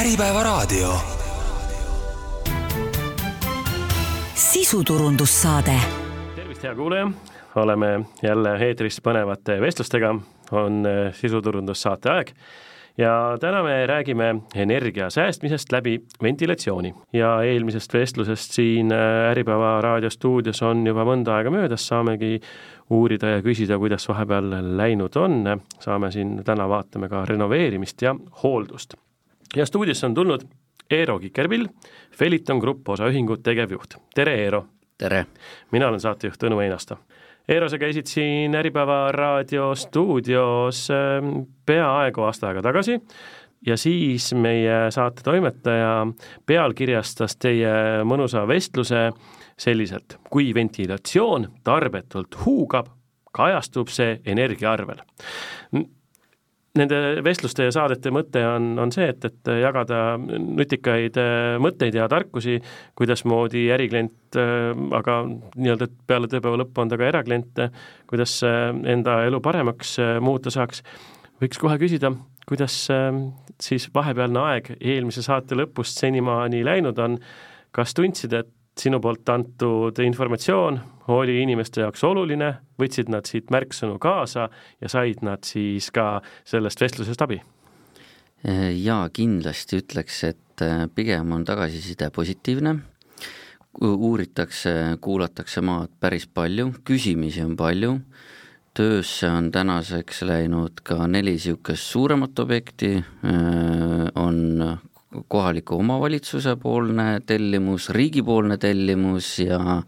Äripäevaraadio. sisuturundussaade. tervist, hea kuulaja, oleme jälle eetris põnevate vestlustega, on äh, sisuturundussaate aeg ja täna me räägime energia säästmisest läbi ventilatsiooni. ja eelmisest vestlusest siin äh, Äripäeva raadiostuudios on juba mõnda aega möödas, saamegi uurida ja küsida, kuidas vahepeal läinud on, saame siin täna vaatame ka renoveerimist ja hooldust. Ja stuudiosse on tulnud Eero Kikerpill, Feliton Grupp osaühingu tegevjuht, tere Eero! tere! mina olen saatejuht Tõnu Einasto Eero, sa käisid siin Äripäeva raadio stuudios ähm, peaaegu aasta aega tagasi ja siis meie saate toimetaja pealkirjastas teie mõnusa vestluse selliselt, kui ventilatsioon tarbetult huugab, kajastub see energiaarvel nende vestluste ja saadete mõte on, on see, et, et jagada nutikaid äh, mõtteid ja tarkusi, kuidasmoodi äriklient, äh, aga nii-öelda peale tööpäeva lõppu on ta ka eraklient, kuidas äh, enda elu paremaks muuta saaks, võiks kohe küsida, kuidas siis vahepealne aeg eelmise saate lõpust senimaani läinud on, kas tundsid, et sinu poolt antud informatsioon oli inimeste jaoks oluline, võtsid nad siit märksõnu kaasa ja said nad siis ka sellest vestlusest abi? jaa, kindlasti ütleks, et äh, pigem on tagasiside positiivne, uuritakse, kuulatakse maad päris palju, küsimisi on palju, töösse on tänaseks läinud ka neli niisugust suuremat objekti, äh, on kohaliku omavalitsuse poolne tellimus, riigipoolne tellimus ja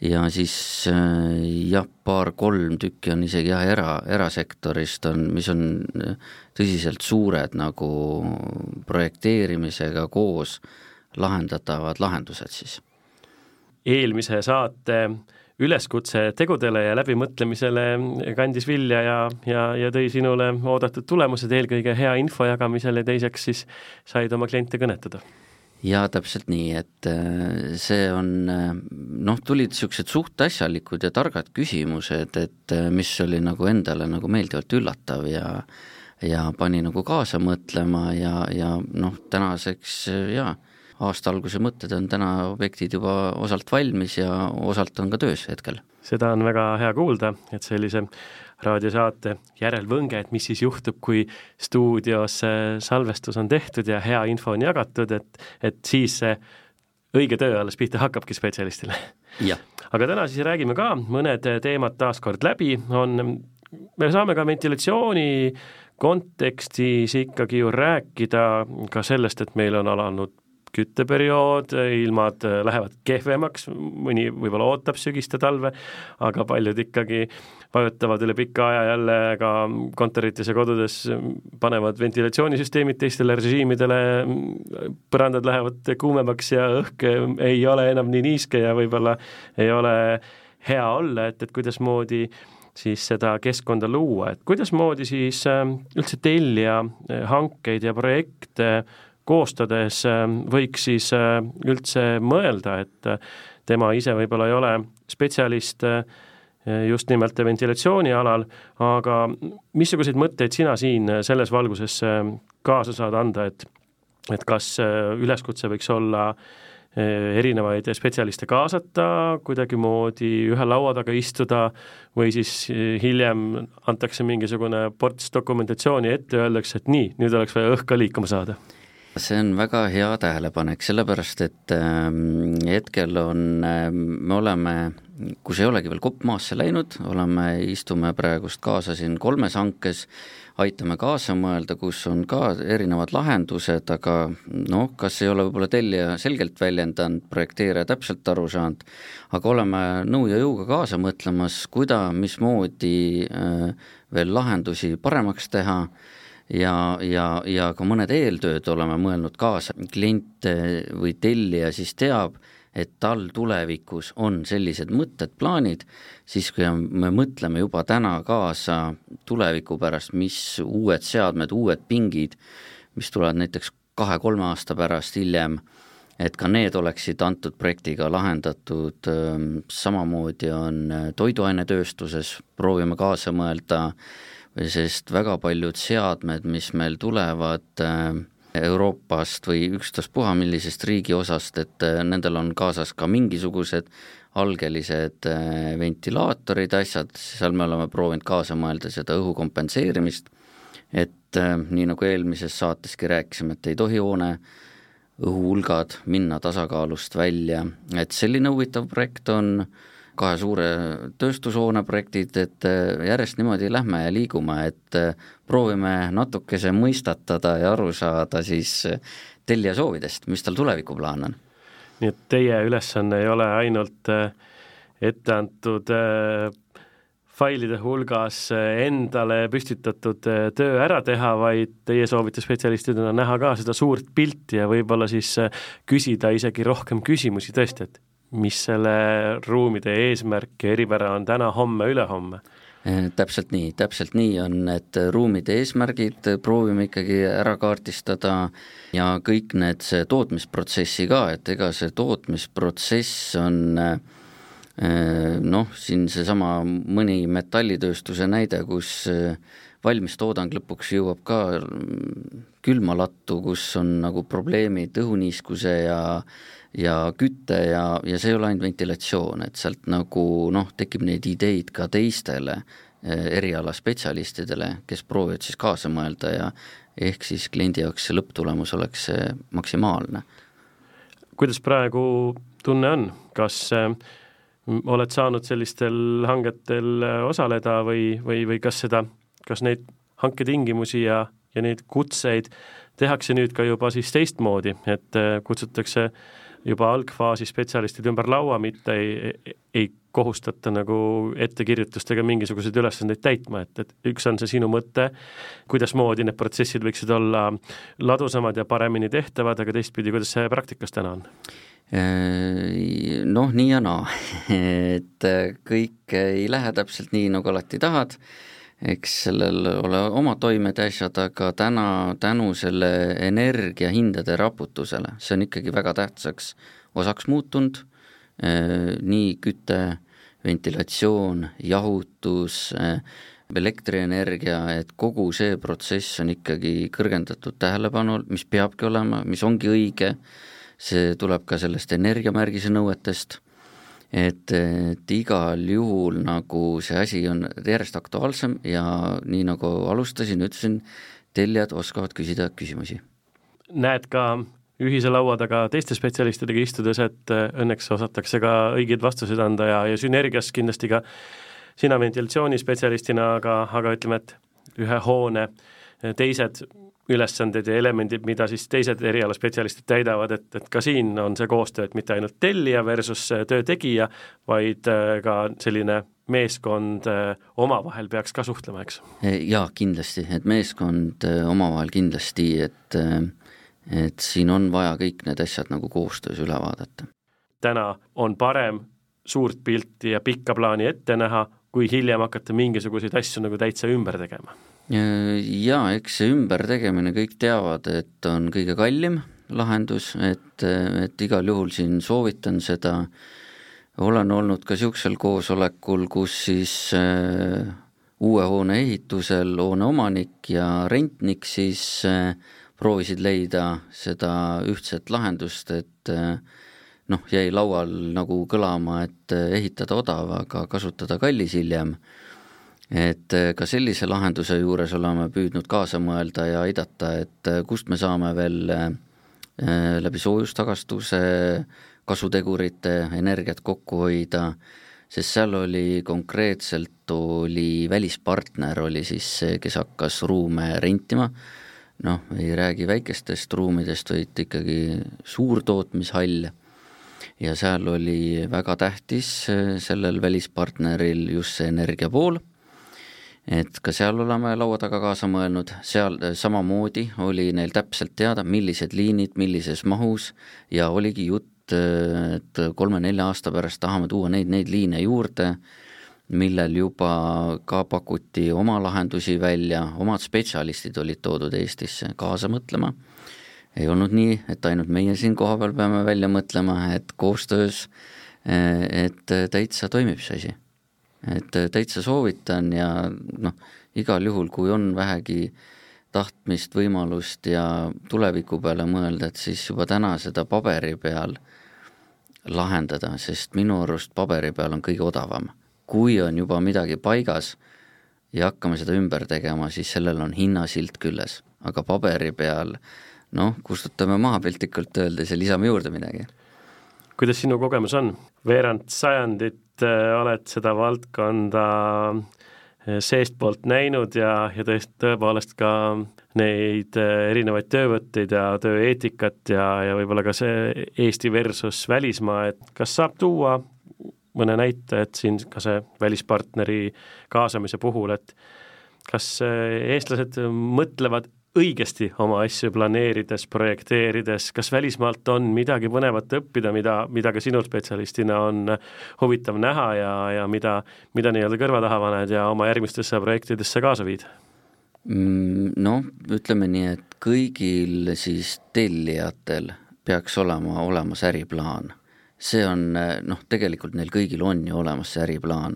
ja siis äh, jah, paar-kolm tükki on isegi jah, era, erasektorist on, mis on äh, tõsiselt suured nagu projekteerimisega koos lahendatavad lahendused siis. eelmise saate üleskutse tegudele ja läbimõtlemisele kandis vilja ja, ja, ja tõi sinule oodatud tulemused, eelkõige hea info jagamisel ja teiseks siis said oma kliente kõnetada. Jaa, täpselt nii, et äh, see on äh, noh, tulid niisugused suht asjalikud ja targad küsimused, et äh, mis oli nagu endale nagu meeldivalt üllatav ja ja pani nagu kaasa mõtlema ja, ja noh, tänaseks jaa, aasta alguse mõtted on täna objektid juba osalt valmis ja osalt on ka töös hetkel. seda on väga hea kuulda, et sellise raadiosaate järelvõnge, et mis siis juhtub, kui stuudios salvestus on tehtud ja hea info on jagatud, et, et siis see õige töö alles pihta hakkabki spetsialistile. aga täna siis räägime ka mõned teemad taas kord läbi, on, me saame ka ventilatsiooni kontekstis ikkagi ju rääkida ka sellest, et meil on alanud kütteperiood, ilmad lähevad kehvemaks, mõni võib-olla ootab sügist ja talve, aga paljud ikkagi vajutavad üle pika aja jälle ka kontorites ja kodudes, panevad ventilatsioonisüsteemid teistele režiimidele, põrandad lähevad kuumemaks ja õhk ei ole enam nii niiske ja võib-olla ei ole hea olla, et, et kuidasmoodi siis seda keskkonda luua, et kuidasmoodi siis üldse tellija hankeid ja projekte koostades äh, võiks siis äh, üldse mõelda, et äh, tema ise võib-olla ei ole spetsialist just nimelt ventilatsiooni alal, aga missuguseid mõtteid sina siin selles valguses kaasa saad anda, et et kas üleskutse võiks olla erinevaid spetsialiste kaasata, kuidagimoodi ühe laua taga istuda või siis hiljem antakse mingisugune ports dokumentatsiooni ette, öeldakse, et nii, nüüd oleks vaja õhk ka liikuma saada see on väga hea tähelepanek, sellepärast et äh, hetkel on äh,, me oleme, kus ei olegi veel kopp maasse läinud, oleme, istume praegust kaasa siin kolmes hankes, aitame kaasa mõelda, kus on ka erinevad lahendused, aga noh, kas ei ole võib-olla tellija selgelt väljendanud, projekteerija täpselt aru saanud, aga oleme nõu ja jõuga kaasa mõtlemas, kuida-, mismoodi äh, veel lahendusi paremaks teha ja, ja, ja ka mõned eeltööd oleme mõelnud kaasa, klient või tellija siis teab, et tal tulevikus on sellised mõtted, plaanid, siis kui me mõtleme juba täna kaasa tuleviku pärast, mis uued seadmed, uued pingid, mis tulevad näiteks kahe-kolme aasta pärast hiljem, et ka need oleksid antud projektiga lahendatud, samamoodi on toiduainetööstuses, proovime kaasa mõelda äh, sest väga paljud seadmed, mis meil tulevad äh, Euroopast või ükstaspuha millisest riigi osast, et nendel on kaasas ka mingisugused algelised ventilaatorid, asjad, seal me oleme proovinud kaasa mõelda seda õhu kompenseerimist, et nii nagu eelmises saateski rääkisime, et ei tohi hoone õhuhulgad minna tasakaalust välja, et selline huvitav projekt on kahe suure tööstushoone projektid, et äh, järjest niimoodi lähme ja liigume, et äh, proovime natukese mõistatada ja aru saada siis äh, tellija soovidest, mis tal tulevikuplaan on. nii et teie ülesanne ei ole ainult ette antud failide hulgas endale püstitatud töö ära teha, vaid teie soovite spetsialistidena näha ka seda suurt pilti ja võib-olla siis küsida isegi rohkem küsimusi tõesti, et mis selle ruumide eesmärk ja eripära on täna, homme, ülehomme? Eh, täpselt nii, täpselt nii on, et ruumide eesmärgid proovime ikkagi ära kaardistada ja kõik need, see tootmisprotsessi ka, et ega see tootmisprotsess on eh, noh, siin seesama mõni metallitööstuse näide, kus eh, valmistoodang lõpuks jõuab ka külma lattu, kus on nagu probleemid õhuniiskuse ja ja küte ja, ja see ei ole ainult ventilatsioon, et sealt nagu noh, tekib neid ideid ka teistele eh, erialaspetsialistidele, kes proovivad siis kaasa mõelda ja ehk siis kliendi jaoks see lõpptulemus oleks maksimaalne. kuidas praegu tunne on, kas äh, oled saanud sellistel hangetel eh, osaleda või, või, või kas seda, kas neid hanketingimusi ja, ja neid kutseid tehakse nüüd ka juba siis teistmoodi, et kutsutakse äh, juba algfaasi spetsialistid ümber laua, mitte ei, ei kohustata nagu ettekirjutustega mingisuguseid ülesandeid täitma, et, et üks on see sinu mõte, kuidasmoodi need protsessid võiksid olla ladusamad ja paremini tehtavad, aga teistpidi, kuidas see praktikas täna on? Noh, nii ja naa, et kõik ei lähe täpselt nii, nagu alati tahad eks sellel ole oma toimed ja asjad, aga täna tänu selle energiahindade raputusele, see on ikkagi väga tähtsaks osaks muutunud, eh, nii küte, ventilatsioon, jahutus, eh, elektrienergia, et kogu see protsess on ikkagi kõrgendatud tähelepanu, mis peabki olema, mis ongi õige, see tuleb ka sellest energiamärgise nõuetest et, et igal juhul nagu see asi on järjest aktuaalsem ja nii nagu alustasin, ütlesin, tellijad oskavad küsida küsimusi. näed ka ühise laua taga teiste spetsialistidega istudes, et õnneks osatakse ka õigeid vastuseid anda ja, ja sünergias kindlasti ka sina ventilatsioonispetsialistina, aga, aga ütleme, et ühe hoone teised ülesanded ja elemendid, mida siis teised erialaspetsialistid täidavad, et, et ka siin on see koostöö, et mitte ainult tellija versus töö tegija, vaid äh, ka selline meeskond äh, omavahel peaks ka suhtlema, eks? jaa, kindlasti, et meeskond äh, omavahel kindlasti, et et siin on vaja kõik need asjad nagu koostöös üle vaadata. täna on parem suurt pilti ja pikka plaani ette näha, kui hiljem hakata mingisuguseid asju nagu täitsa ümber tegema jaa, eks see ümbertegemine, kõik teavad, et on kõige kallim lahendus, et, et igal juhul siin soovitan seda, olen olnud ka niisugusel koosolekul, kus siis äh, uue hoone ehitusel hoone omanik ja rentnik siis äh, proovisid leida seda ühtset lahendust, et äh, noh, jäi laual nagu kõlama, et ehitada odav, aga kasutada kallis hiljem et äh, ka sellise lahenduse juures oleme püüdnud kaasa mõelda ja aidata, et äh, kust me saame veel äh, läbi soojustagastuse kasutegurite energiat kokku hoida, sest seal oli konkreetselt, oli välispartner, oli siis see, kes hakkas ruume rentima, noh, ei räägi väikestest ruumidest, vaid ikkagi suurtootmishall, ja seal oli väga tähtis sellel välispartneril just see energia pool et ka seal oleme laua taga kaasa mõelnud, seal äh, samamoodi oli neil täpselt teada, millised liinid, millises mahus ja oligi jutt, äh, et kolme-nelja aasta pärast tahame tuua neid, neid liine juurde, millel juba ka pakuti oma lahendusi välja, omad spetsialistid olid toodud Eestisse kaasa mõtlema, ei olnud nii, et ainult meie siin kohapeal peame välja mõtlema, et koostöös, äh, et täitsa toimib see asi et äh, täitsa soovitan ja noh, igal juhul, kui on vähegi tahtmist, võimalust ja tuleviku peale mõelda, et siis juba täna seda paberi peal lahendada, sest minu arust paberi peal on kõige odavam. kui on juba midagi paigas ja hakkame seda ümber tegema, siis sellel on hinnasilt küljes, aga paberi peal noh, kustutame maha piltlikult öeldes ja lisame juurde midagi. kuidas sinu kogemus on? veerand sajandit oled seda valdkonda äh, seestpoolt näinud ja, ja tõesti, tõepoolest ka neid äh, erinevaid töövõtteid ja tööeetikat ja, ja võib-olla ka see Eesti versus välismaa, et kas saab tuua mõne näite, et siin ka see välispartneri kaasamise puhul, et kas eestlased mõtlevad õigesti oma asju planeerides, projekteerides, kas välismaalt on midagi põnevat õppida, mida, mida ka sinu spetsialistina on huvitav näha ja, ja mida, mida nii-öelda kõrva taha paned ja oma järgmistesse projektidesse kaasa viid? Mm, noh, ütleme nii, et kõigil siis tellijatel peaks olema olemas äriplaan. see on noh, tegelikult neil kõigil on ju olemas see äriplaan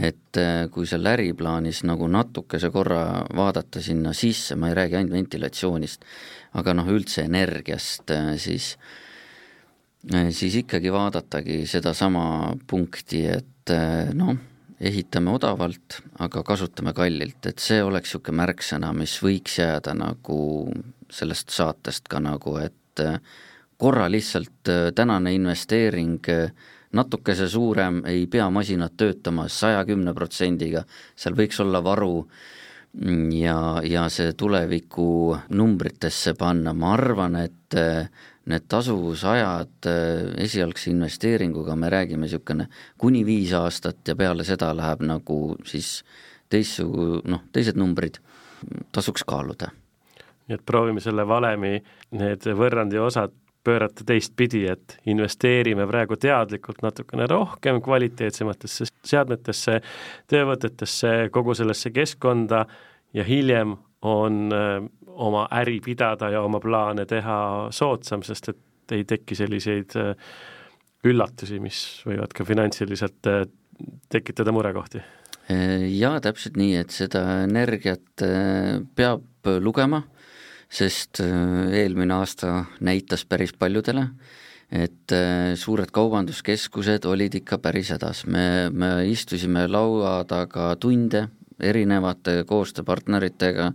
et äh, kui seal äriplaanis nagu natukese korra vaadata sinna sisse, ma ei räägi ainult ventilatsioonist, aga noh, üldse energiast, äh, siis äh, siis ikkagi vaadatagi sedasama punkti, et noh, ehitame odavalt, aga kasutame kallilt, et see oleks niisugune märksõna, mis võiks jääda nagu sellest saatest ka nagu, et korra lihtsalt tänane investeering äh, natukese suurem, ei pea masinad töötama saja kümne protsendiga, seal võiks olla varu. Ja, ja see tuleviku numbritesse panna, ma arvan, et eh, need tasuvusajad eh, esialgse investeeringuga, me räägime niisugune kuni viis aastat ja peale seda läheb nagu siis teistsugu, noh, teised numbrid, tasuks kaaluda. Nii et proovime selle valemi, need võrrandi osad pöörata teistpidi, et investeerime praegu teadlikult natukene rohkem kvaliteetsematesse seadmetesse, töövõtetesse, kogu sellesse keskkonda ja hiljem on äh, oma äri pidada ja oma plaane teha soodsam, sest et ei teki selliseid äh, üllatusi, mis võivad ka finantsiliselt äh, tekitada murekohti. Jaa, täpselt nii, et seda energiat peab lugema sest äh, eelmine aasta näitas päris paljudele, et äh, suured kaubanduskeskused olid ikka päris hädas, me, me istusime laua taga tunde erinevate koostööpartneritega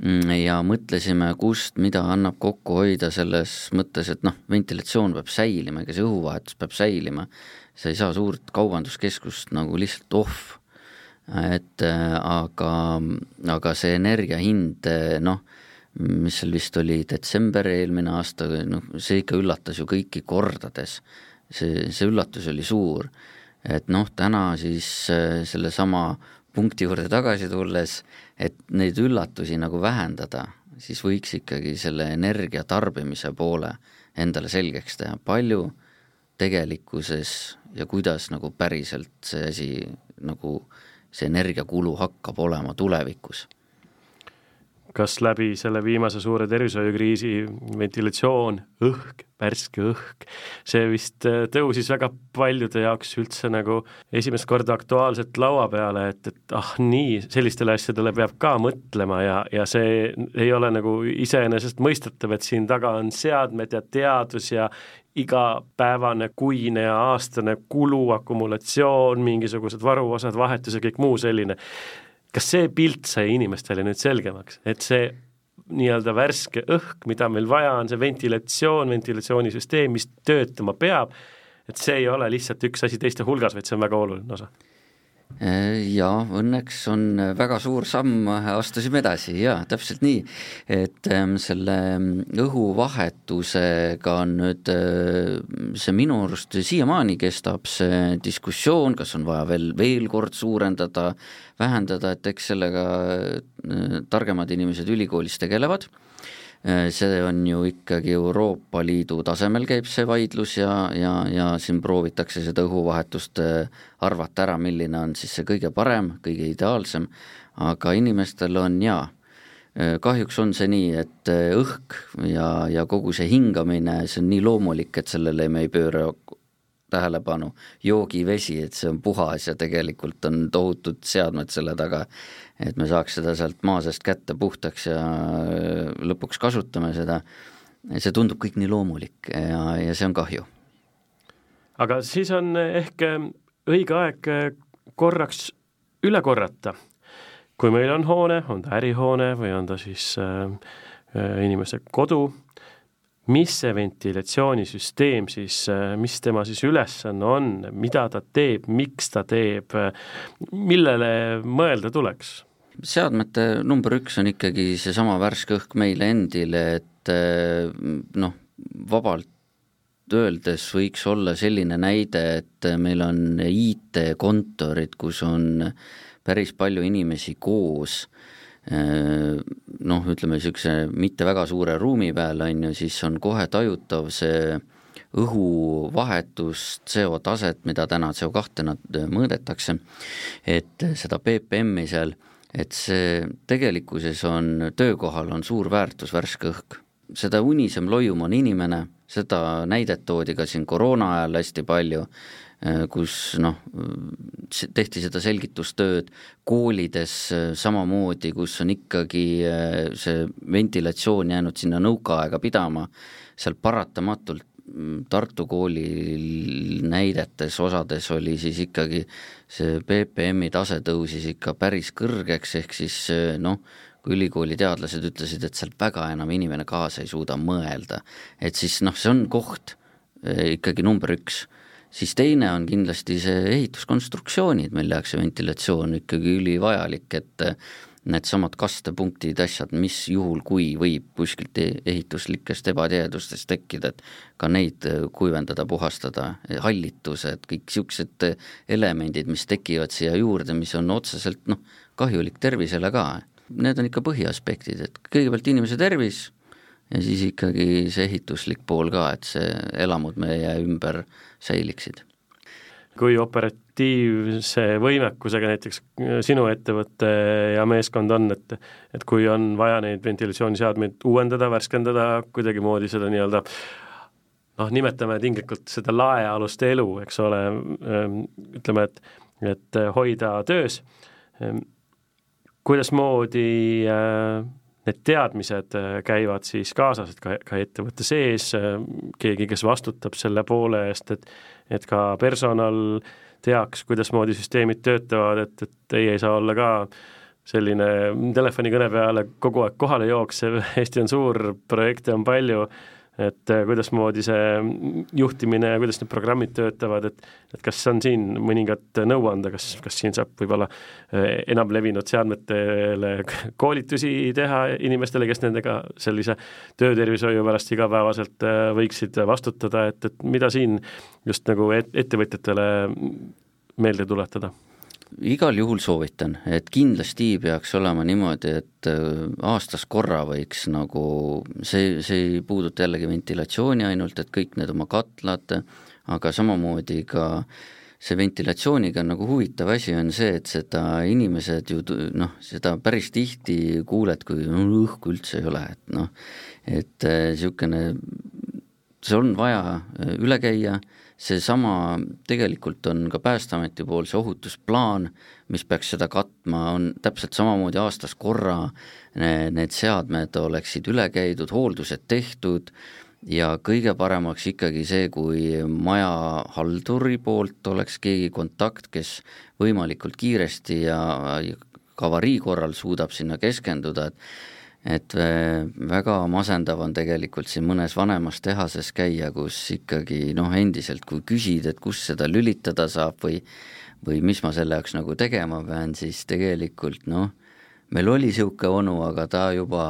mm, ja mõtlesime, kust, mida annab kokku hoida selles mõttes, et noh, ventilatsioon peab säilima, ega see õhuvahetus peab säilima, sa ei saa suurt kaubanduskeskust nagu lihtsalt off, et äh, aga, aga see energia hind noh, mis seal vist oli, detsember eelmine aasta, noh, see ikka üllatas ju kõiki kordades. see, see üllatus oli suur. et noh, täna siis äh, sellesama punkti juurde tagasi tulles, et neid üllatusi nagu vähendada, siis võiks ikkagi selle energia tarbimise poole endale selgeks teha, palju tegelikkuses ja kuidas nagu päriselt see asi nagu see energiakulu hakkab olema tulevikus kas läbi selle viimase suure tervishoiukriisi ventilatsioon, õhk, värske õhk, see vist äh, tõusis väga paljude jaoks üldse nagu esimest korda aktuaalselt laua peale, et, et ah nii, sellistele asjadele peab ka mõtlema ja, ja see ei ole nagu iseenesestmõistetav, et siin taga on seadmed ja teadus ja igapäevane, kuine ja aastane kulu, akumulatsioon, mingisugused varuosad, vahetus ja kõik muu selline kas see pilt sai inimestele nüüd selgemaks, et see nii-öelda värske õhk, mida meil vaja on, see ventilatsioon, ventilatsioonisüsteem, mis töötama peab, et see ei ole lihtsalt üks asi teiste hulgas, vaid see on väga oluline osa Äh, jaa, õnneks on väga suur samm, astusime edasi, jaa, täpselt nii. et ähm, selle ähm, õhuvahetusega on nüüd äh, see minu arust siiamaani kestab see diskussioon, kas on vaja veel, veel kord suurendada, vähendada, et eks sellega äh, targemad inimesed ülikoolis tegelevad Äh, see on ju ikkagi Euroopa Liidu tasemel käib see vaidlus ja, ja, ja siin proovitakse seda õhuvahetust äh, arvata ära, milline on siis see kõige parem, kõige ideaalsem, aga inimestel on jaa, äh, kahjuks on see nii, et õhk ja, ja kogu see hingamine, see on nii loomulik, et sellele me ei pööra tähelepanu, joogivesi, et see on puhas ja tegelikult on tohutud seadmed selle taga, et me saaks seda sealt maa seest kätte puhtaks ja lõpuks kasutame seda, see tundub kõik nii loomulik ja, ja see on kahju. aga siis on ehk õige aeg korraks üle korrata. kui meil on hoone, on ta ärihoone või on ta siis äh, äh inimese kodu, mis see ventilatsioonisüsteem siis, mis tema siis ülesanne on, mida ta teeb, miks ta teeb, millele mõelda tuleks? Seadmete number üks on ikkagi seesama värske õhk meile endile, et noh, vabalt öeldes võiks olla selline näide, et meil on IT-kontorid, kus on päris palju inimesi koos noh, ütleme niisuguse mitte väga suure ruumi peal, on ju, siis on kohe tajutav see õhuvahetus, CO taset, mida täna CO2 nad mõõdetakse, et seda BPM-i seal, et see tegelikkuses on, töökohal on suur väärtus värske õhk. seda unisem, loium on inimene, seda näidet toodi ka siin koroona ajal hästi palju, Äh, kus noh, tehti seda selgitustööd koolides äh, samamoodi, kus on ikkagi äh, see ventilatsioon jäänud sinna nõukaaega pidama, seal paratamatult Tartu kooli näidetes osades oli siis ikkagi see BPM-i tase tõusis ikka päris kõrgeks, ehk siis noh, kui ülikooli teadlased ütlesid, et seal väga enam inimene kaasa ei suuda mõelda, et siis noh, see on koht ikkagi number üks. Siis teine on kindlasti see ehituskonstruktsioonid, meil tehakse ventilatsioon ikkagi ülivajalik, et needsamad kastepunktid, asjad, mis juhul, kui võib kuskilt e-, ehituslikest ebatihedustest tekkida, et ka neid kuivendada, puhastada, hallitused, kõik niisugused elemendid, mis tekivad siia juurde, mis on otseselt noh, kahjulik tervisele ka. Need on ikka põhiaspektid, et kõigepealt inimese tervis ja siis ikkagi see ehituslik pool ka, et see elamud meie ümber säiliksid. Kui operatiivse võimekusega näiteks sinu ettevõte ja meeskond on, et et kui on vaja neid ventilatsiooniseadmeid uuendada, värskendada, kuidagimoodi seda nii-öelda noh, nimetame tinglikult seda laealust elu, eks ole, ütleme, et et hoida töös, kuidasmoodi äh, need teadmised äh, käivad siis kaasas, et ka, ka ettevõtte sees äh, keegi, kes vastutab selle poole eest, et et ka personal teaks, kuidasmoodi süsteemid töötavad, et, et teie ei saa olla ka selline telefonikõne peale kogu aeg kohale jooksev, Eesti on suur, projekte on palju et äh, kuidasmoodi see juhtimine ja kuidas need programmid töötavad, et et kas on siin mõningat nõu anda, kas, kas siin saab võib-olla äh, enam levinud seadmetele koolitusi teha inimestele, kes nendega sellise töötervishoiu pärast igapäevaselt äh, võiksid vastutada, et, et mida siin just nagu et, ettevõtjatele meelde tuletada igal juhul soovitan, et kindlasti peaks olema niimoodi, et äh, aastas korra võiks nagu, see, see ei puuduta jällegi ventilatsiooni ainult, et kõik need oma katlad, aga samamoodi ka see ventilatsiooniga nagu huvitav asi on see, et seda inimesed ju noh, seda päris tihti kuuled, kui õhku üldse ei ole, et noh, et niisugune, äh, see on vaja äh, üle käia. Seesama tegelikult on ka Päästeameti pool see ohutusplaan, mis peaks seda katma, on täpselt samamoodi aastas korra need seadmed oleksid üle käidud, hooldused tehtud ja kõige paremaks ikkagi see, kui maja halduri poolt oleks keegi kontakt, kes võimalikult kiiresti ja ka avarii korral suudab sinna keskenduda, et et äh, väga masendav on tegelikult siin mõnes vanemas tehases käia, kus ikkagi noh, endiselt kui küsid, et kus seda lülitada saab või või mis ma selle jaoks nagu tegema pean, siis tegelikult noh, meil oli niisugune onu, aga ta juba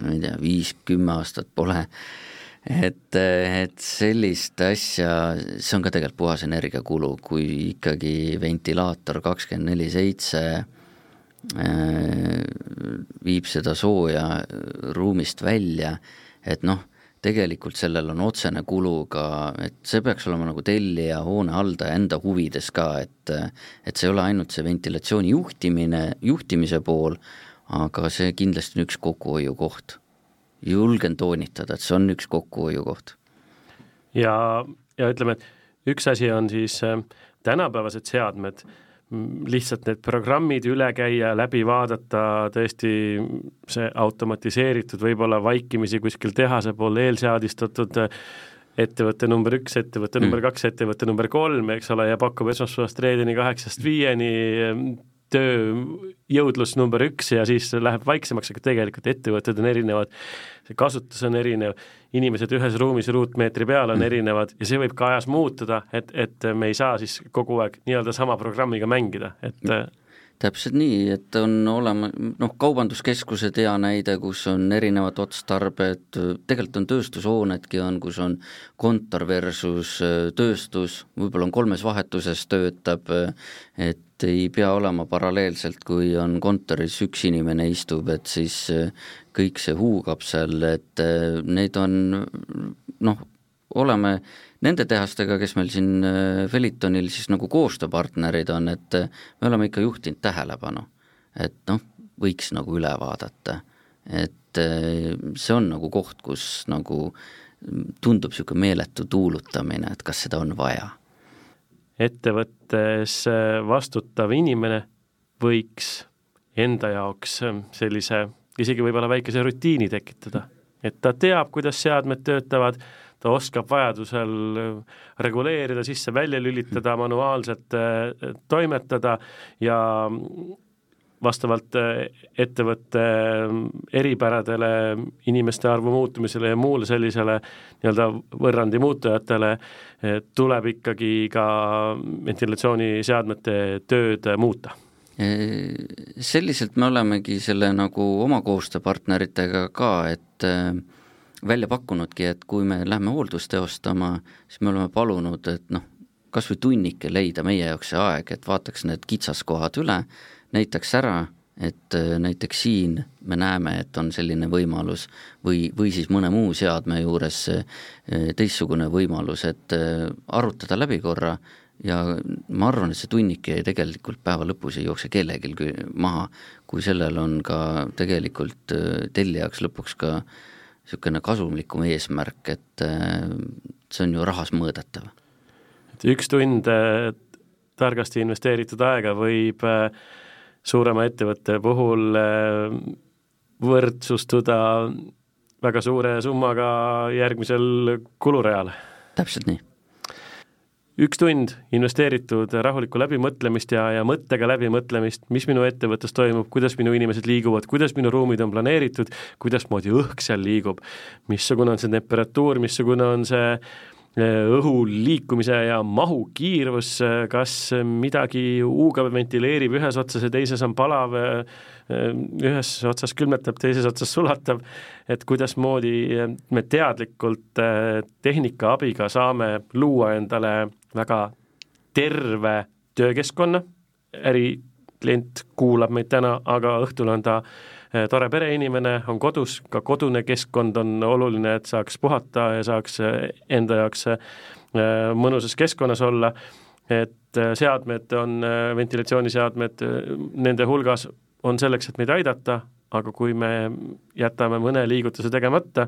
ma ei tea, viis-kümme aastat pole. Et, et sellist asja, see on ka tegelikult puhas energiakulu, kui ikkagi ventilaator kakskümmend neli seitse viib seda sooja ruumist välja, et noh, tegelikult sellel on otsene kulu ka, et see peaks olema nagu tellija, hoone haldaja enda huvides ka, et et see ei ole ainult see ventilatsiooni juhtimine, juhtimise pool, aga see kindlasti on üks kokkuhoiukoht. julgen toonitada, et see on üks kokkuhoiukoht. ja, ja ütleme, et üks asi on siis tänapäevased seadmed, lihtsalt need programmid üle käia, läbi vaadata, tõesti see automatiseeritud, võib-olla vaikimisi kuskil tehase pool eelseadistatud ettevõte number üks, ettevõte mm. number kaks, ettevõte number kolm, eks ole, ja pakub esmaspäevast reedeni kaheksast viieni tööjõudlus number üks ja siis läheb vaiksemaks, aga tegelikult ettevõtted on erinevad, see kasutus on erinev, inimesed ühes ruumis ruutmeetri peal on mm. erinevad ja see võib ka ajas muutuda, et, et me ei saa siis kogu aeg nii-öelda sama programmiga mängida, et mm täpselt nii, et on olema, noh, kaubanduskeskused hea näide, kus on erinevad otstarbed, tegelikult on tööstushoonedki on, kus on kontor versus tööstus, võib-olla on kolmes vahetuses töötab, et et ei pea olema paralleelselt, kui on kontoris üks inimene istub, et siis äh, kõik see huugab seal, et äh, neid on noh, oleme nende tehastega, kes meil siin äh, Felitonil siis nagu koostööpartnerid on, et me oleme ikka juhtinud tähelepanu, et noh, võiks nagu üle vaadata, et see on nagu koht, kus nagu tundub niisugune meeletu tuulutamine, et kas seda on vaja ettevõttes äh, vastutav inimene võiks enda jaoks äh, sellise isegi võib-olla väikese rutiini tekitada, et ta teab, kuidas seadmed töötavad, ta oskab vajadusel äh, reguleerida, sisse-välja lülitada, manuaalselt toimetada ja vastavalt äh, ettevõtte äh, eripäradele, inimeste arvu muutumisele ja muule sellisele nii-öelda võrrandi muutujatele, tuleb ikkagi ka ventilatsiooniseadmete tööd muuta. Selliselt me olemegi selle nagu oma koostööpartneritega ka, et äh, välja pakkunudki, et kui me lähme hooldust teostama, siis me oleme palunud, et noh, kas või tunnike leida meie jaoks see aeg, et vaataks need kitsaskohad üle näitaks ära, et äh, näiteks siin me näeme, et on selline võimalus või, või siis mõne muu seadme juures äh, teistsugune võimalus, et äh, arutada läbi korra ja ma arvan, et see tunnike tegelikult päeva lõpus ei jookse kellelgi maha, kui sellel on ka tegelikult tellijaks lõpuks ka niisugune kasumlikum eesmärk, et see on ju rahas mõõdetav. et üks tund targasti investeeritud aega võib äh, suurema ettevõtte puhul äh, võrdsustuda väga suure summaga järgmisel kulureal. täpselt nii. üks tund investeeritud rahulikku läbimõtlemist ja, ja mõttega läbimõtlemist, mis minu ettevõttes toimub, kuidas minu inimesed liiguvad, kuidas minu ruumid on planeeritud, kuidasmoodi õhk seal liigub, missugune on see temperatuur, missugune on see õhu liikumise ja mahu kiirus, kas midagi huugab, ventileerib ühes otsas ja teises on palav, ühes otsas külmetab, teises otsas sulatab, et kuidasmoodi me teadlikult tehnika abiga saame luua endale väga terve töökeskkonna, äriklient kuulab meid täna, aga õhtul on ta Eh, tore pereinimene, on kodus, ka kodune keskkond on oluline, et saaks puhata ja saaks eh, enda jaoks eh, mõnusas keskkonnas olla, et seadmed on, ventilatsiooniseadmed nende hulgas on selleks, et meid aidata, aga kui me jätame mõne liigutuse tegemata,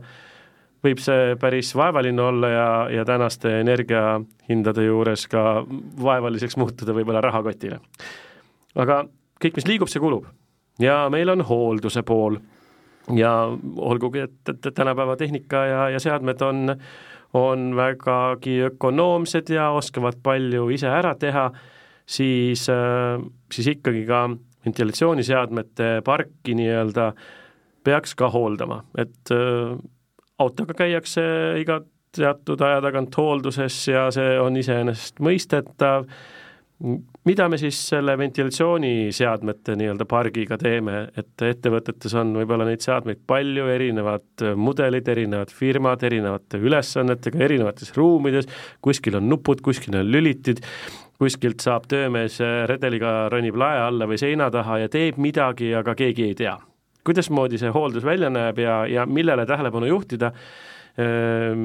võib see päris vaevaline olla ja, ja tänaste energiahindade juures ka vaevaliseks muutuda võib-olla rahakotile. aga kõik, mis liigub, see kulub ja meil on hoolduse pool. Ja olgugi, et, tänapäeva tehnika ja, ja seadmed on, on vägagi ökonoomsed ja oskavad palju ise ära teha, siis, siis ikkagi ka ventilatsiooniseadmete parki nii-öelda peaks ka hooldama, et äh, autoga käiakse iga teatud aja tagant hoolduses ja see on iseenesestmõistetav mida me siis selle ventilatsiooniseadmete nii-öelda pargiga teeme, et ettevõtetes on võib-olla neid seadmeid palju, erinevad mudelid, erinevad firmad, erinevate ülesannetega, erinevates ruumides, kuskil on nupud, kuskil on lülitid, kuskilt saab töömees redeliga ronib lae alla või seina taha ja teeb midagi, aga keegi ei tea. kuidasmoodi see hooldus välja näeb ja, ja millele tähelepanu juhtida,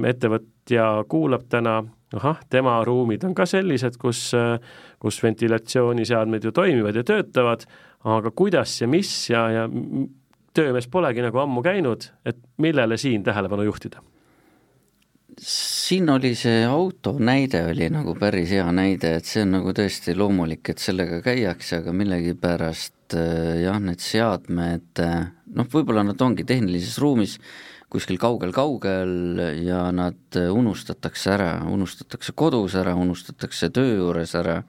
ettevõtja kuulab täna ahah, tema ruumid on ka sellised, kus, kus ventilatsiooniseadmed ju toimivad ja töötavad, aga kuidas ja mis ja, ja töömees polegi nagu ammu käinud, et millele siin tähelepanu juhtida? siin oli see auto näide oli nagu päris hea näide, et see on nagu tõesti loomulik, et sellega käiakse, aga millegipärast äh, jah, need seadmed noh, võib-olla nad ongi tehnilises ruumis kuskil kaugel-kaugel ja nad unustatakse ära, unustatakse kodus ära, unustatakse töö juures ära,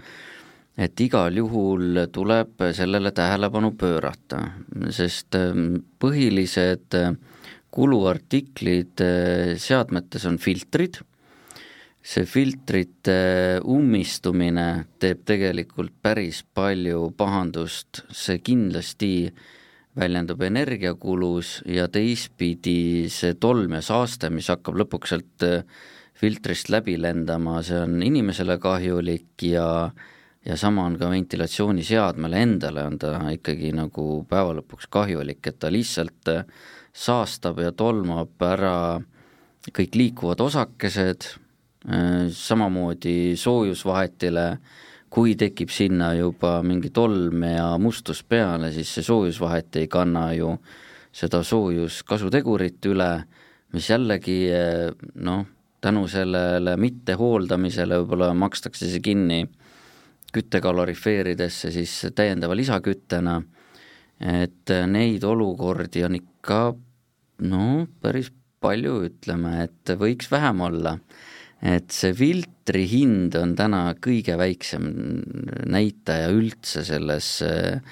et igal juhul tuleb sellele tähelepanu pöörata, sest ähm, põhilised äh, kuluartiklid äh, seadmetes on filtrid, see filtrite ummistumine teeb tegelikult päris palju pahandust, see kindlasti väljendub energiakulus ja teistpidi see tolm ja saaste, mis hakkab lõpuks sealt äh, filtrist läbi lendama, see on inimesele kahjulik ja ja sama on ka ventilatsiooniseadmele endale, on ta ikkagi nagu päeva lõpuks kahjulik, et ta lihtsalt äh, saastab ja tolmab ära kõik liikuvad osakesed, äh, samamoodi soojusvahetile äh, kui tekib sinna juba mingi tolm ja mustus peale, siis see soojusvahet ei kanna ju seda soojuskasutegurit üle, mis jällegi noh, tänu sellele mittehooldamisele võib-olla makstakse see kinni küttekalorifeeridesse siis täiendava lisaküttena, et neid olukordi on ikka no päris palju, ütleme, et võiks vähem olla et see filtri hind on täna kõige väiksem näitaja üldse selles äh,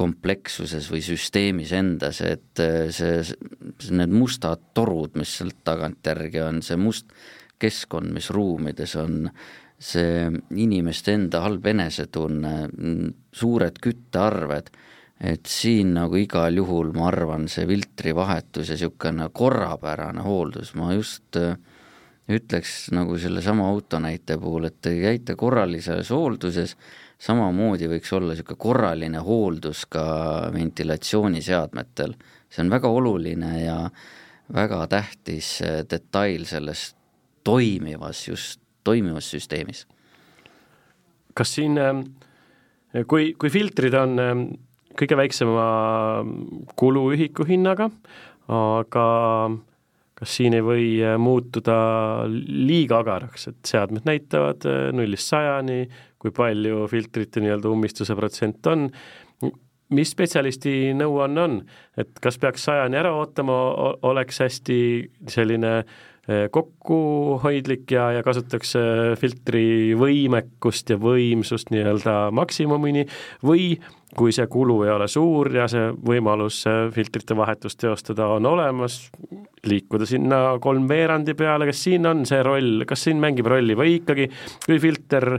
komplekssuses või süsteemis endas, et äh, see, see, need mustad torud, mis sealt tagantjärgi on, see must keskkond, mis ruumides on, see inimeste enda halb enesetunne, suured küttearved, et siin nagu igal juhul ma arvan, see filtrivahetus ja niisugune korrapärane hooldus, ma just äh, ütleks nagu sellesama auto näite puhul, et te käite korralises hoolduses, samamoodi võiks olla niisugune korraline hooldus ka ventilatsiooniseadmetel. see on väga oluline ja väga tähtis detail selles toimivas, just toimivas süsteemis. kas siin, ähm, kui, kui filtrid on ähm, kõige väiksema kuluühiku hinnaga, aga kas siin ei või äh, muutuda liiga agaraks, et seadmed näitavad äh, nullist sajani, kui palju filtrite nii-öelda ummistuse protsent on, mis spetsialisti nõuanne on, et kas peaks sajani ära ootama, oleks hästi selline äh, kokkuhoidlik ja, ja kasutatakse filtri võimekust ja võimsust nii-öelda maksimumini või kui see kulu ei ole suur ja see võimalus filtrite vahetust teostada on olemas, liikuda sinna kolmveerandi peale, kas siin on see roll, kas siin mängib rolli või ikkagi, kui filter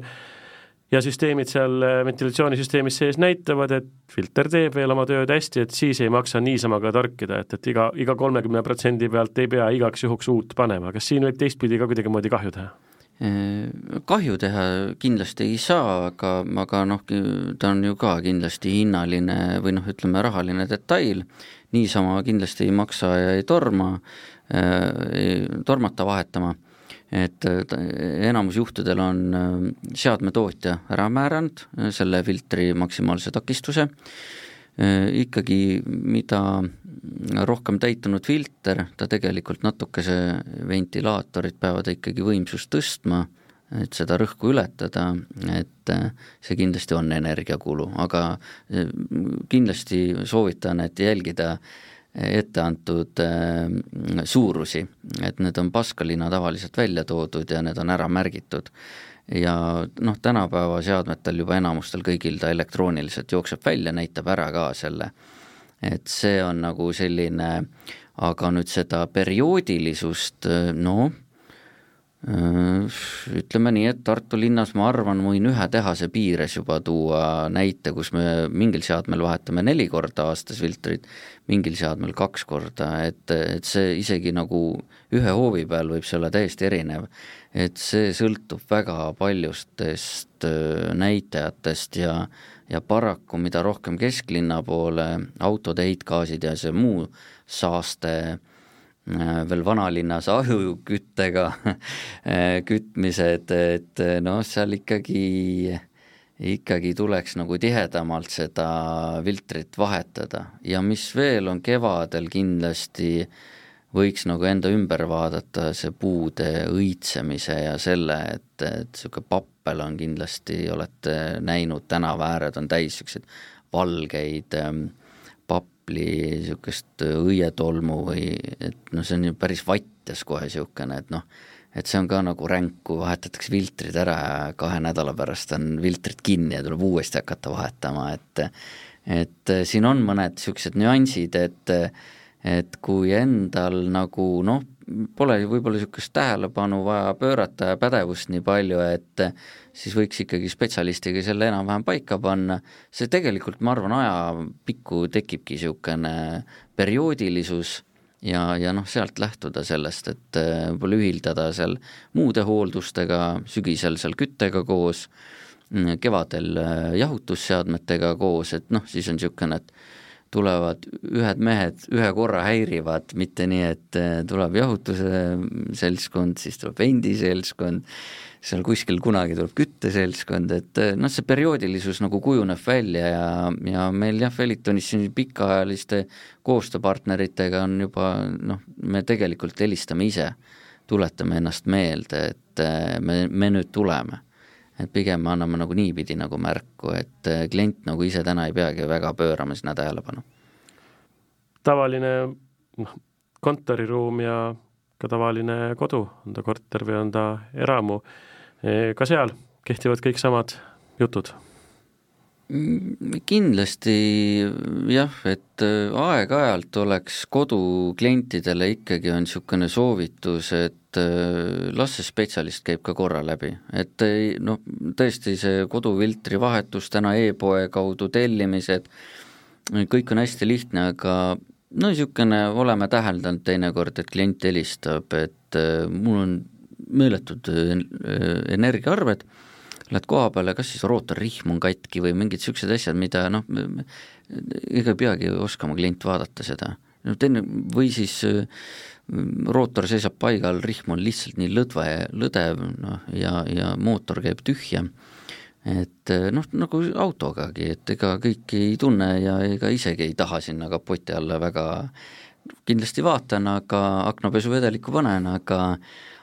ja süsteemid seal ventilatsioonisüsteemis sees näitavad, et filter teeb veel oma tööd hästi, et siis ei maksa niisama ka torkida, et, et iga, iga kolmekümne protsendi pealt ei pea igaks juhuks uut panema, kas siin võib teistpidi ka kuidagimoodi kahju teha? kahju teha kindlasti ei saa, aga, aga noh, ta on ju ka kindlasti hinnaline või noh, ütleme rahaline detail, niisama kindlasti ei maksa ja ei torma, ei tormata vahetama, et enamus juhtudel on seadmetootja ära määranud selle filtri maksimaalse takistuse, ikkagi mida rohkem täitunud filter, ta tegelikult natukese ventilaatorid peavad ikkagi võimsust tõstma, et seda rõhku ületada, et see kindlasti on energiakulu, aga kindlasti soovitan, et jälgida etteantud äh, suurusi, et need on Pascalina tavaliselt välja toodud ja need on ära märgitud. ja noh, tänapäeva seadmetel juba enamustel kõigil ta elektrooniliselt jookseb välja, näitab ära ka selle et see on nagu selline, aga nüüd seda perioodilisust, noh, ütleme nii, et Tartu linnas ma arvan, võin ühe tehase piires juba tuua näite, kus me mingil seadmel vahetame neli korda aastas filtrit, mingil seadmel kaks korda, et, et see isegi nagu ühe hoovi peal võib see olla täiesti erinev. et see sõltub väga paljustest näitajatest ja ja paraku, mida rohkem kesklinna poole autode heitgaasid ja see muu saaste äh, veel vanalinnas ahjuküttega äh, kütmised, et äh, noh, seal ikkagi, ikkagi tuleks nagu tihedamalt seda filtrit vahetada. Ja mis veel on kevadel kindlasti võiks nagu enda ümber vaadata, see puude õitsemise ja selle, et, et niisugune pappel on kindlasti, olete näinud, tänavaääred on täis niisuguseid valgeid ähm, papli, niisugust õietolmu või et noh, see on ju päris vatjas kohe niisugune, et noh, et see on ka nagu ränk, kui vahetatakse filtrid ära ja kahe nädala pärast on filtrid kinni ja tuleb uuesti hakata vahetama, et et siin on mõned niisugused nüansid, et et kui endal nagu noh, pole võib-olla niisugust tähelepanu vaja pöörata ja pädevust nii palju, et siis võiks ikkagi spetsialistiga selle enam-vähem paika panna, see tegelikult, ma arvan, ajapikku tekibki niisugune perioodilisus ja, ja noh, sealt lähtuda sellest, et võib-olla ühildada seal muude hooldustega, sügisel seal küttega koos, kevadel jahutusseadmetega koos, et noh, siis on niisugune, et tulevad ühed mehed ühe korra häirivad, mitte nii, et äh, tuleb jahutuse seltskond, siis tuleb vendi seltskond, seal kuskil kunagi tuleb kütteseltskond, et äh, noh, see perioodilisus nagu kujuneb välja ja, ja meil jah, Felitonis siin pikaajaliste koostööpartneritega on juba noh, me tegelikult helistame ise, tuletame ennast meelde, et äh, me, me nüüd tuleme et pigem me anname nagu niipidi nagu märku, et äh, klient nagu ise täna ei peagi väga pöörama sinna tähelepanu. tavaline noh, kontoriruum ja ka tavaline kodu, on ta korter või on ta eramu, e, ka seal kehtivad kõik samad jutud kindlasti jah, et äh, aeg-ajalt oleks koduklientidele ikkagi on niisugune soovitus, et äh, las see spetsialist käib ka korra läbi, et noh, tõesti see kodufiltri vahetus täna e-poe kaudu tellimised, kõik on hästi lihtne, aga no niisugune oleme täheldanud teinekord, et klient helistab, et äh, mul on meeletud energiaarved lähed koha peale, kas siis rootorrihm on katki või mingid niisugused asjad, mida noh, ega ei peagi oskama klient vaadata seda. no teine, või siis äh, rootor seisab paigal, rihm on lihtsalt nii lõdve, lõdev, noh, ja, ja mootor käib tühja, et äh, noh, nagu autogagi, et ega kõiki ei tunne ja ega isegi ei taha sinna kapoti alla väga, kindlasti vaatan, aga aknapesuvedelikku panen, aga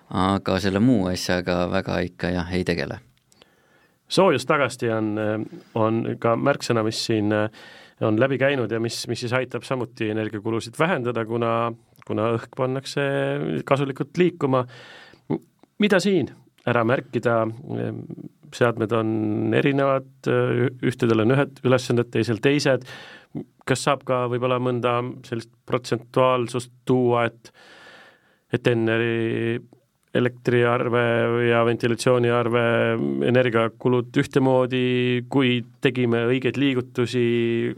aga selle muu asjaga väga ikka jah, ei tegele soojustagasti on, on ka märksõna, mis siin on läbi käinud ja mis, mis siis aitab samuti energiakulusid vähendada, kuna, kuna õhk pannakse kasulikult liikuma. mida siin ära märkida, seadmed on erinevad, ühtedel on ühed ülesanded, teisel teised, kas saab ka võib-olla mõnda sellist protsentuaalsust tuua, et et Enneri elektriarve ja ventilatsiooniarve, energiakulud ühtemoodi, kui tegime õigeid liigutusi,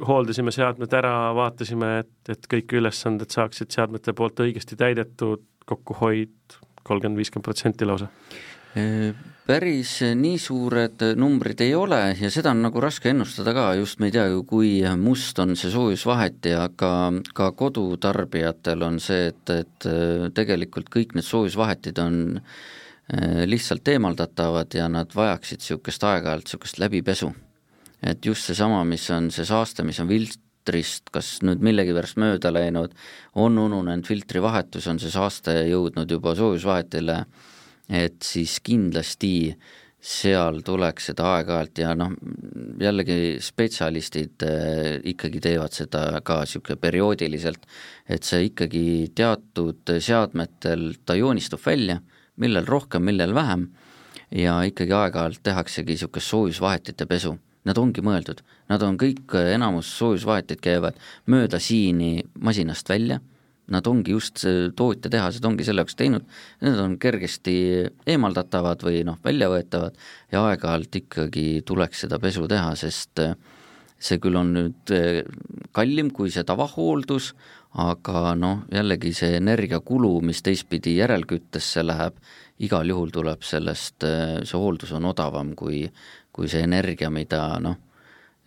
hooldasime seadmed ära, vaatasime, et, et kõik ülesanded saaksid seadmete poolt õigesti täidetud, kokkuhoid kolmkümmend, viiskümmend protsenti lausa päris nii suured numbrid ei ole ja seda on nagu raske ennustada ka, just me ei tea ju, kui must on see soojusvaheti, aga ka kodutarbijatel on see, et, et tegelikult kõik need soojusvahetid on eh, lihtsalt eemaldatavad ja nad vajaksid niisugust aeg-ajalt niisugust läbipesu. et just seesama, mis on see saaste, mis on filtrist kas nüüd millegipärast mööda läinud, on ununenud filtrivahetus, on see saaste jõudnud juba soojusvahetile äh, et siis kindlasti seal tuleks seda aeg-ajalt ja noh, jällegi spetsialistid äh, ikkagi teevad seda ka niisugune perioodiliselt, et see ikkagi teatud seadmetel, ta joonistub välja, millel rohkem, millel vähem, ja ikkagi aeg-ajalt tehaksegi niisugust soojusvahetite pesu. Nad ongi mõeldud, nad on kõik, enamus soojusvahetid käivad mööda siini masinast välja nad ongi just, tootjatehased ongi selle jaoks teinud, need on kergesti eemaldatavad või noh, väljavõetavad ja aeg-ajalt ikkagi tuleks seda pesu teha, sest eh, see küll on nüüd eh, kallim kui see tavahooldus, aga noh, jällegi see energiakulu, mis teistpidi järelküttesse läheb, igal juhul tuleb sellest, eh, see hooldus on odavam kui, kui see energia, mida noh,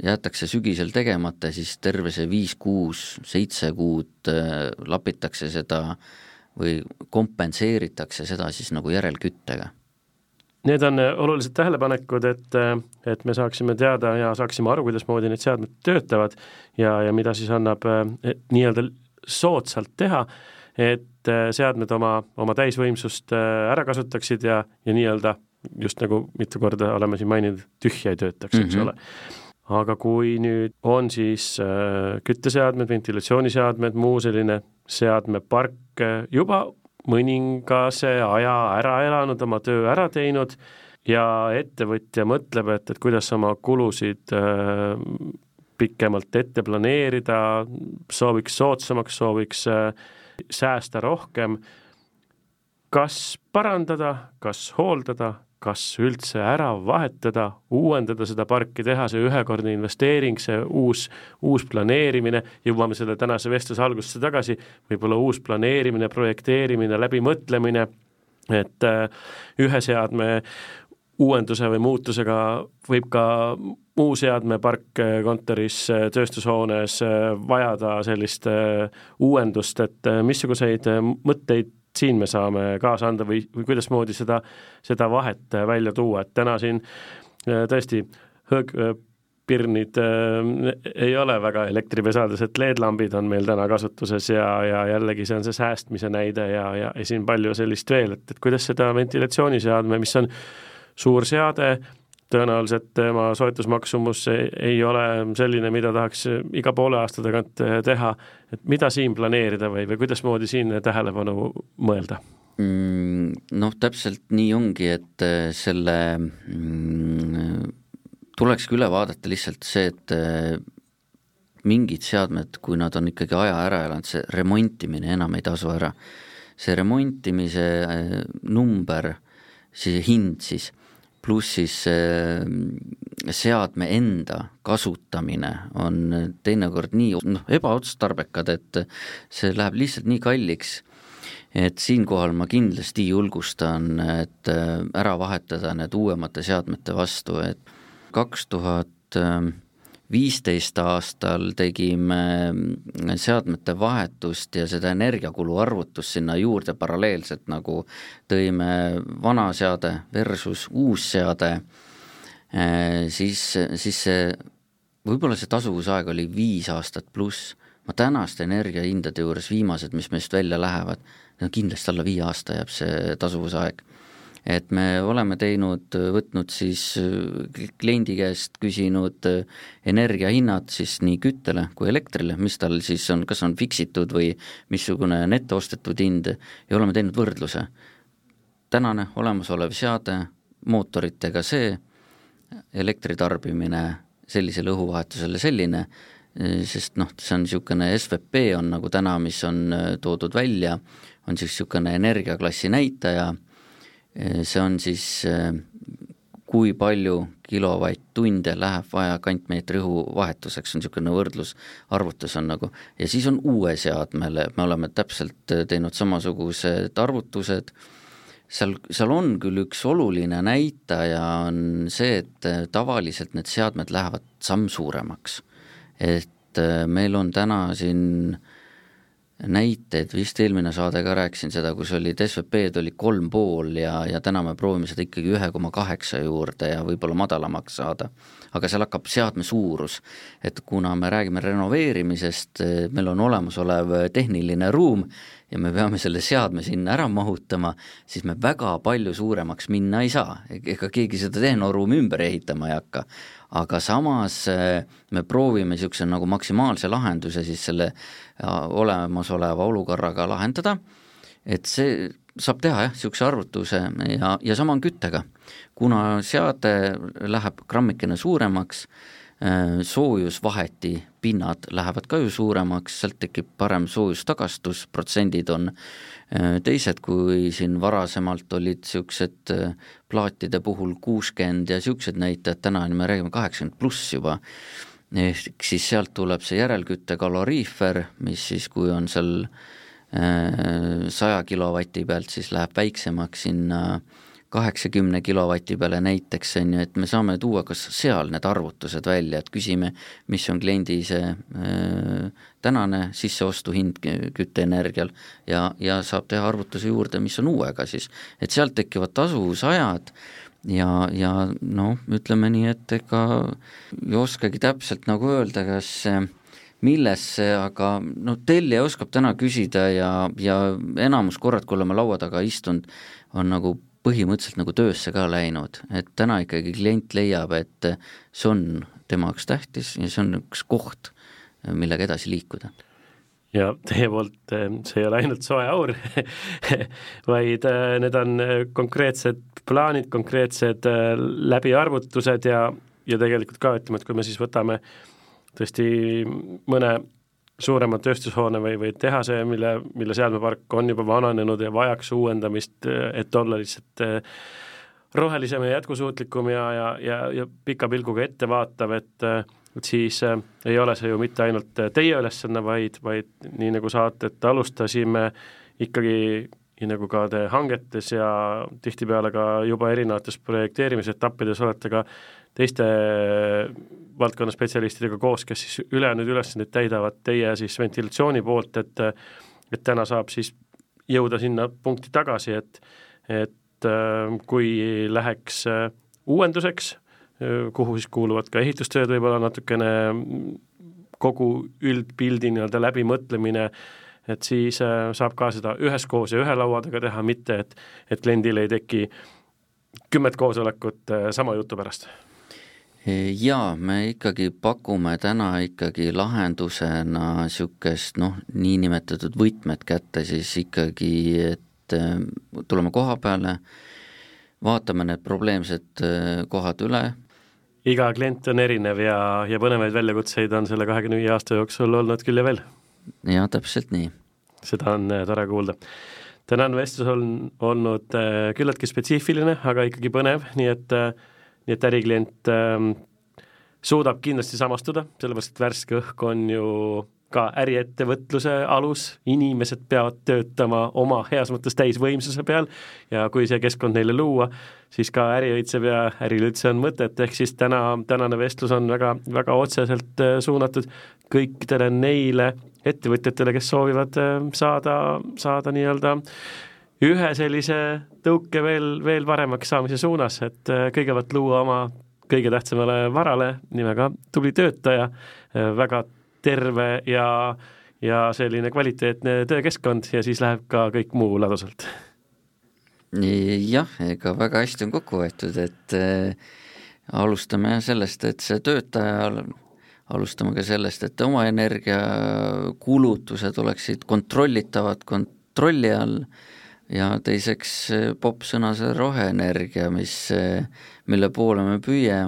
jäetakse sügisel tegemata, siis terve see viis, kuus, seitse kuud äh, lapitakse seda või kompenseeritakse seda siis nagu järelküttega. Need on äh, olulised tähelepanekud, et, äh, et me saaksime teada ja saaksime aru, kuidasmoodi need seadmed töötavad ja, ja mida siis annab nii-öelda soodsalt teha, et seadmed oma, oma täisvõimsust ära kasutaksid ja, ja nii-öelda just nagu mitu korda oleme siin maininud, tühja ei töötaks mm, -hmm. eks ole. Aga kui nüüd on siis äh, kütteseadmed, ventilatsiooniseadmed, muu selline seadmepark äh, juba mõningase aja ära elanud, oma töö ära teinud ja ettevõtja mõtleb, et, et kuidas oma kulusid äh, pikemalt ette planeerida, sooviks soodsamaks, sooviks säästa rohkem, kas parandada, kas hooldada, kas üldse ära vahetada, uuendada seda parki, teha see ühekordne investeering, see uus, uus planeerimine, jõuame selle tänase vestluse algusesse tagasi, võib-olla uus planeerimine, projekteerimine, läbimõtlemine, et äh, ühe seadme uuenduse või muutusega võib ka muu seadmepark äh, kontoris, äh, tööstushoones vajada sellist uuendust, et missuguseid mõtteid siin me saame kaasa anda või, või kuidasmoodi seda, seda vahet äh, välja tuua, et täna siin äh, tõesti hõõg, äh, pirnid äh, ei ole väga elektripesades, et LED-lambid on meil täna kasutuses ja, ja jällegi see on see säästmise näide ja, ja, ja siin palju sellist veel, et, et kuidas seda ventilatsiooniseadme, mis on suur seade, tõenäoliselt tema soetusmaksumus ei ole selline, mida tahaks iga poole aasta tagant teha, et mida siin planeerida või, või kuidasmoodi siin tähelepanu mõelda? Mm, noh, täpselt nii ongi, et äh, selle mm, tulekski üle vaadata lihtsalt see, et äh, mingid seadmed, kui nad on ikkagi aja ära elanud, see remontimine enam ei tasu ära. see remontimise number, see hind siis pluss siis äh, seadme enda kasutamine on teinekord nii noh, ebaotstarbekad, et see läheb lihtsalt nii kalliks, et siinkohal ma kindlasti julgustan, et äh, ära vahetada need uuemate seadmete vastu, et kaks tuhat viisteist aastal tegime seadmete vahetust ja seda energiakulu arvutust sinna juurde paralleelselt, nagu tõime vana seade versus uus seade, eh, siis, siis see, võib-olla see tasuvusaeg oli viis aastat pluss, ma tänaste energiahindade juures viimased, mis meist välja lähevad, kindlasti alla viie aasta jääb see tasuvusaeg et me oleme teinud, võtnud siis kliendi käest küsinud energiahinnad siis nii küttele kui elektrile, mis tal siis on, kas on fiksitud või missugune netostetud ostetud hind ja oleme teinud võrdluse. tänane olemasolev seade, mootoritega see, elektritarbimine sellisele õhuvahetusele selline, sest noh, see on niisugune SVP on nagu täna, mis on toodud välja, on siis niisugune energiaklassi näitaja see on siis, kui palju kilovatt-tunde läheb vaja kantmeetri õhu vahetuseks, on niisugune võrdlusarvutus on nagu, ja siis on uue seadmele, me oleme täpselt teinud samasugused arvutused, seal, seal on küll üks oluline näitaja, on see, et tavaliselt need seadmed lähevad samm suuremaks. et meil on täna siin äh, näiteid, vist eelmine saade ka rääkisin seda, kus olid SVP-d oli kolm pool ja, ja täna me proovime seda ikkagi ühe koma kaheksa juurde ja võib-olla madalamaks saada. aga seal hakkab seadme suurus, et kuna me räägime renoveerimisest, meil on olemasolev tehniline ruum ja me peame selle seadme sinna ära mahutama, siis me väga palju suuremaks minna ei saa, ega keegi seda tehnoruumi ümber ehitama ei hakka. aga samas eh, me proovime niisuguse nagu maksimaalse lahenduse siis selle eh, olemasoleva olukorraga lahendada, et see saab teha jah, niisuguse arvutuse ja, ja sama on küttega. kuna seade läheb grammikene suuremaks, Äh, soojusvaheti pinnad lähevad ka ju suuremaks, sealt tekib parem soojustagastus, protsendid on äh, teised, kui siin varasemalt olid niisugused äh, plaatide puhul kuuskümmend ja niisugused näitajad, täna me räägime kaheksakümmend pluss juba, ehk siis sealt tuleb see järelkütte kaloriifer, mis siis, kui on seal saja kilovati pealt, siis läheb väiksemaks sinna äh, kaheksakümne kilovati peale näiteks, on ju, et me saame tuua kas seal need arvutused välja, et küsime, mis on kliendi see äh, tänane sisseostuhind kütteenergial ja, ja saab teha arvutuse juurde, mis on uuega siis. et sealt tekivad tasuvusajad ja, ja noh, ütleme nii, et ega ei oskagi täpselt nagu öelda, kas millesse, aga noh, tellija oskab täna küsida ja, ja enamus korrad, kui oleme laua taga istunud, on nagu põhimõtteliselt nagu töösse ka läinud, et täna ikkagi klient leiab, et see on tema jaoks tähtis ja see on üks koht, millega edasi liikuda. Ja teie poolt eh, see ei ole ainult soe aur vaid eh, need on eh, konkreetsed plaanid, konkreetsed läbiarvutused ja, ja tegelikult ka ütleme, et kui me siis võtame tõesti mõne suurema tööstushoone või, või tehase, mille, mille seadmepark on juba vananenud ja vajaks uuendamist, et olla lihtsalt rohelisem ja jätkusuutlikum ja, ja, ja, ja pika pilguga ettevaatav, et et siis äh, ei ole see ju mitte ainult äh, teie ülesanne, vaid, vaid nii nagu saadet alustasime, ikkagi nii nagu ka te hangetes ja tihtipeale ka juba erinevates projekteerimisetappides olete ka teiste valdkonna spetsialistidega koos, kes siis ülejäänud ülesandeid täidavad teie siis ventilatsiooni poolt, et et täna saab siis jõuda sinna punkti tagasi, et et äh, kui läheks uuenduseks kuhu siis kuuluvad ka ehitustööd võib-olla natukene, kogu üldpildi nii-öelda läbimõtlemine, et siis äh, saab ka seda üheskoos ja ühe laua taga teha, mitte et, et kliendil ei teki kümmet koosolekut äh, sama jutu pärast jaa, me ikkagi pakume täna ikkagi lahendusena niisugust noh, niinimetatud võtmed kätte siis ikkagi, et äh, tuleme koha peale, vaatame need probleemsed kohad üle, iga klient on erinev ja, ja põnevaid väljakutseid on selle kahekümne viie aasta jooksul olnud küll ja veel. jah, täpselt nii. seda on äh, tore kuulda. tänane vestlus on olnud küllaltki spetsiifiline, aga ikkagi põnev, nii et äh, nii et äriklient äh, suudab kindlasti samastuda, sellepärast et värske õhk on ju ka äriettevõtluse alus, inimesed peavad töötama oma heas mõttes täisvõimsuse peal ja kui see keskkond neile luua, siis ka äri õitseb ja äril üldse on mõtet, ehk siis täna, tänane vestlus on väga, väga otseselt äh, suunatud kõikidele neile ettevõtjatele, kes soovivad äh, saada, saada nii-öelda ühe sellise tõuke veel, veel paremaks saamise suunas, et äh, kõigepealt luua oma kõige tähtsamale varale nimega tubli töötaja, väga terve ja, ja selline kvaliteetne töökeskkond ja siis läheb ka kõik muu ladusalt. jah, ega väga hästi on kokku võetud, et äh, alustame sellest, et see töötaja, alustame ka sellest, et oma energiakulutused oleksid kontrollitavad kontrolli all ja teiseks popp sõna see roheenergia, mis, mille poole me püüe,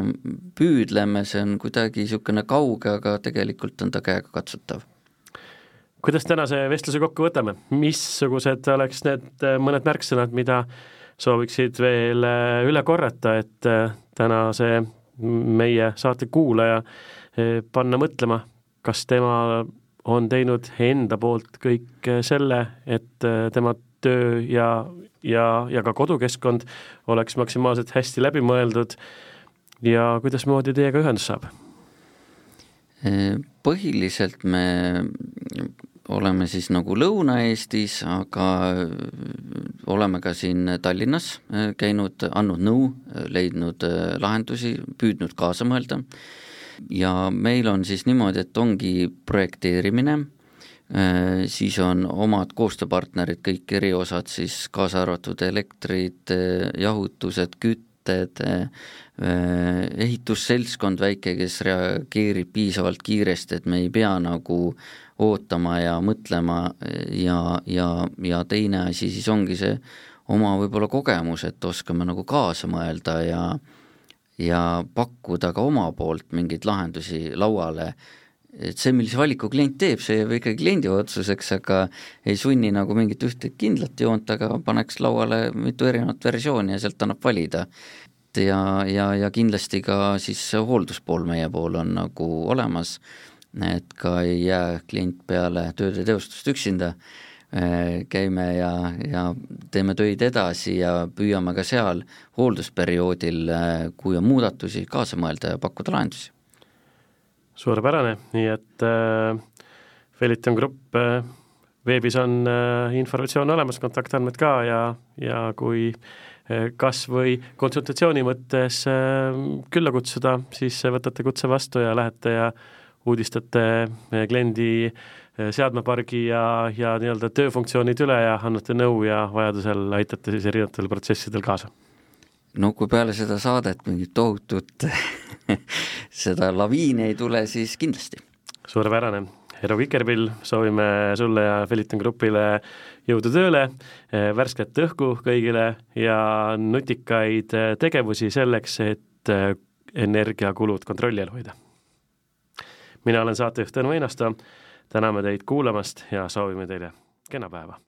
püüdleme, see on kuidagi niisugune kauge, aga tegelikult on ta käegakatsutav. kuidas tänase vestluse kokku võtame, missugused oleks need mõned märksõnad, mida sooviksid veel üle korrata, et tänase meie saate kuulaja panna mõtlema, kas tema on teinud enda poolt kõik selle, et tema töö ja, ja, ja ka kodukeskkond oleks maksimaalselt hästi läbi mõeldud ja kuidasmoodi teiega ühendust saab? põhiliselt me oleme siis nagu Lõuna-Eestis, aga oleme ka siin Tallinnas käinud, andnud nõu, leidnud lahendusi, püüdnud kaasa mõelda. ja meil on siis niimoodi, et ongi projekteerimine Äh, siis on omad koostööpartnerid, kõik eriosad siis kaasa arvatud elektrid, äh, jahutused, kütted, äh, ehitusseltskond väike, kes reageerib piisavalt kiiresti, et me ei pea nagu ootama ja mõtlema ja, ja, ja teine asi siis ongi see oma võib-olla kogemus, et oskame nagu kaasa mõelda ja ja pakkuda ka oma poolt mingeid lahendusi lauale et see, millise valiku klient teeb, see jääb ikkagi kliendi otsuseks, aga ei sunni nagu mingit ühte kindlat joont, aga paneks lauale mitu erinevat versiooni ja sealt annab valida. ja, ja, ja kindlasti ka siis hoolduspool meie pool on nagu olemas, et ka ei jää klient peale tööde teostust üksinda, käime ja, ja teeme töid edasi ja püüame ka seal hooldusperioodil, kui on muudatusi, kaasa mõelda ja pakkuda lahendusi suurepärane, nii et äh, Feliton Grupp äh, veebis on äh, informatsioon olemas, kontaktandmed ka ja, ja kui äh, kas või konsultatsiooni mõttes äh, külla kutsuda, siis võtate kutse vastu ja lähete ja uudistate meie kliendi eh, seadmepargi ja, ja nii-öelda tööfunktsioonid üle ja annate nõu ja vajadusel aitate siis erinevatel protsessidel kaasa? No kui peale seda saadet mingit tohutut seda laviini ei tule, siis kindlasti. suurepärane. Eero Vikerpill, soovime sulle ja Feliton Grupile jõudu tööle, eh, värsket õhku kõigile ja nutikaid eh, tegevusi selleks, et energiakulud kontrolli all hoida mina olen saatejuht Tõnu Einasto, täname teid kuulamast ja soovime teile kena päeva!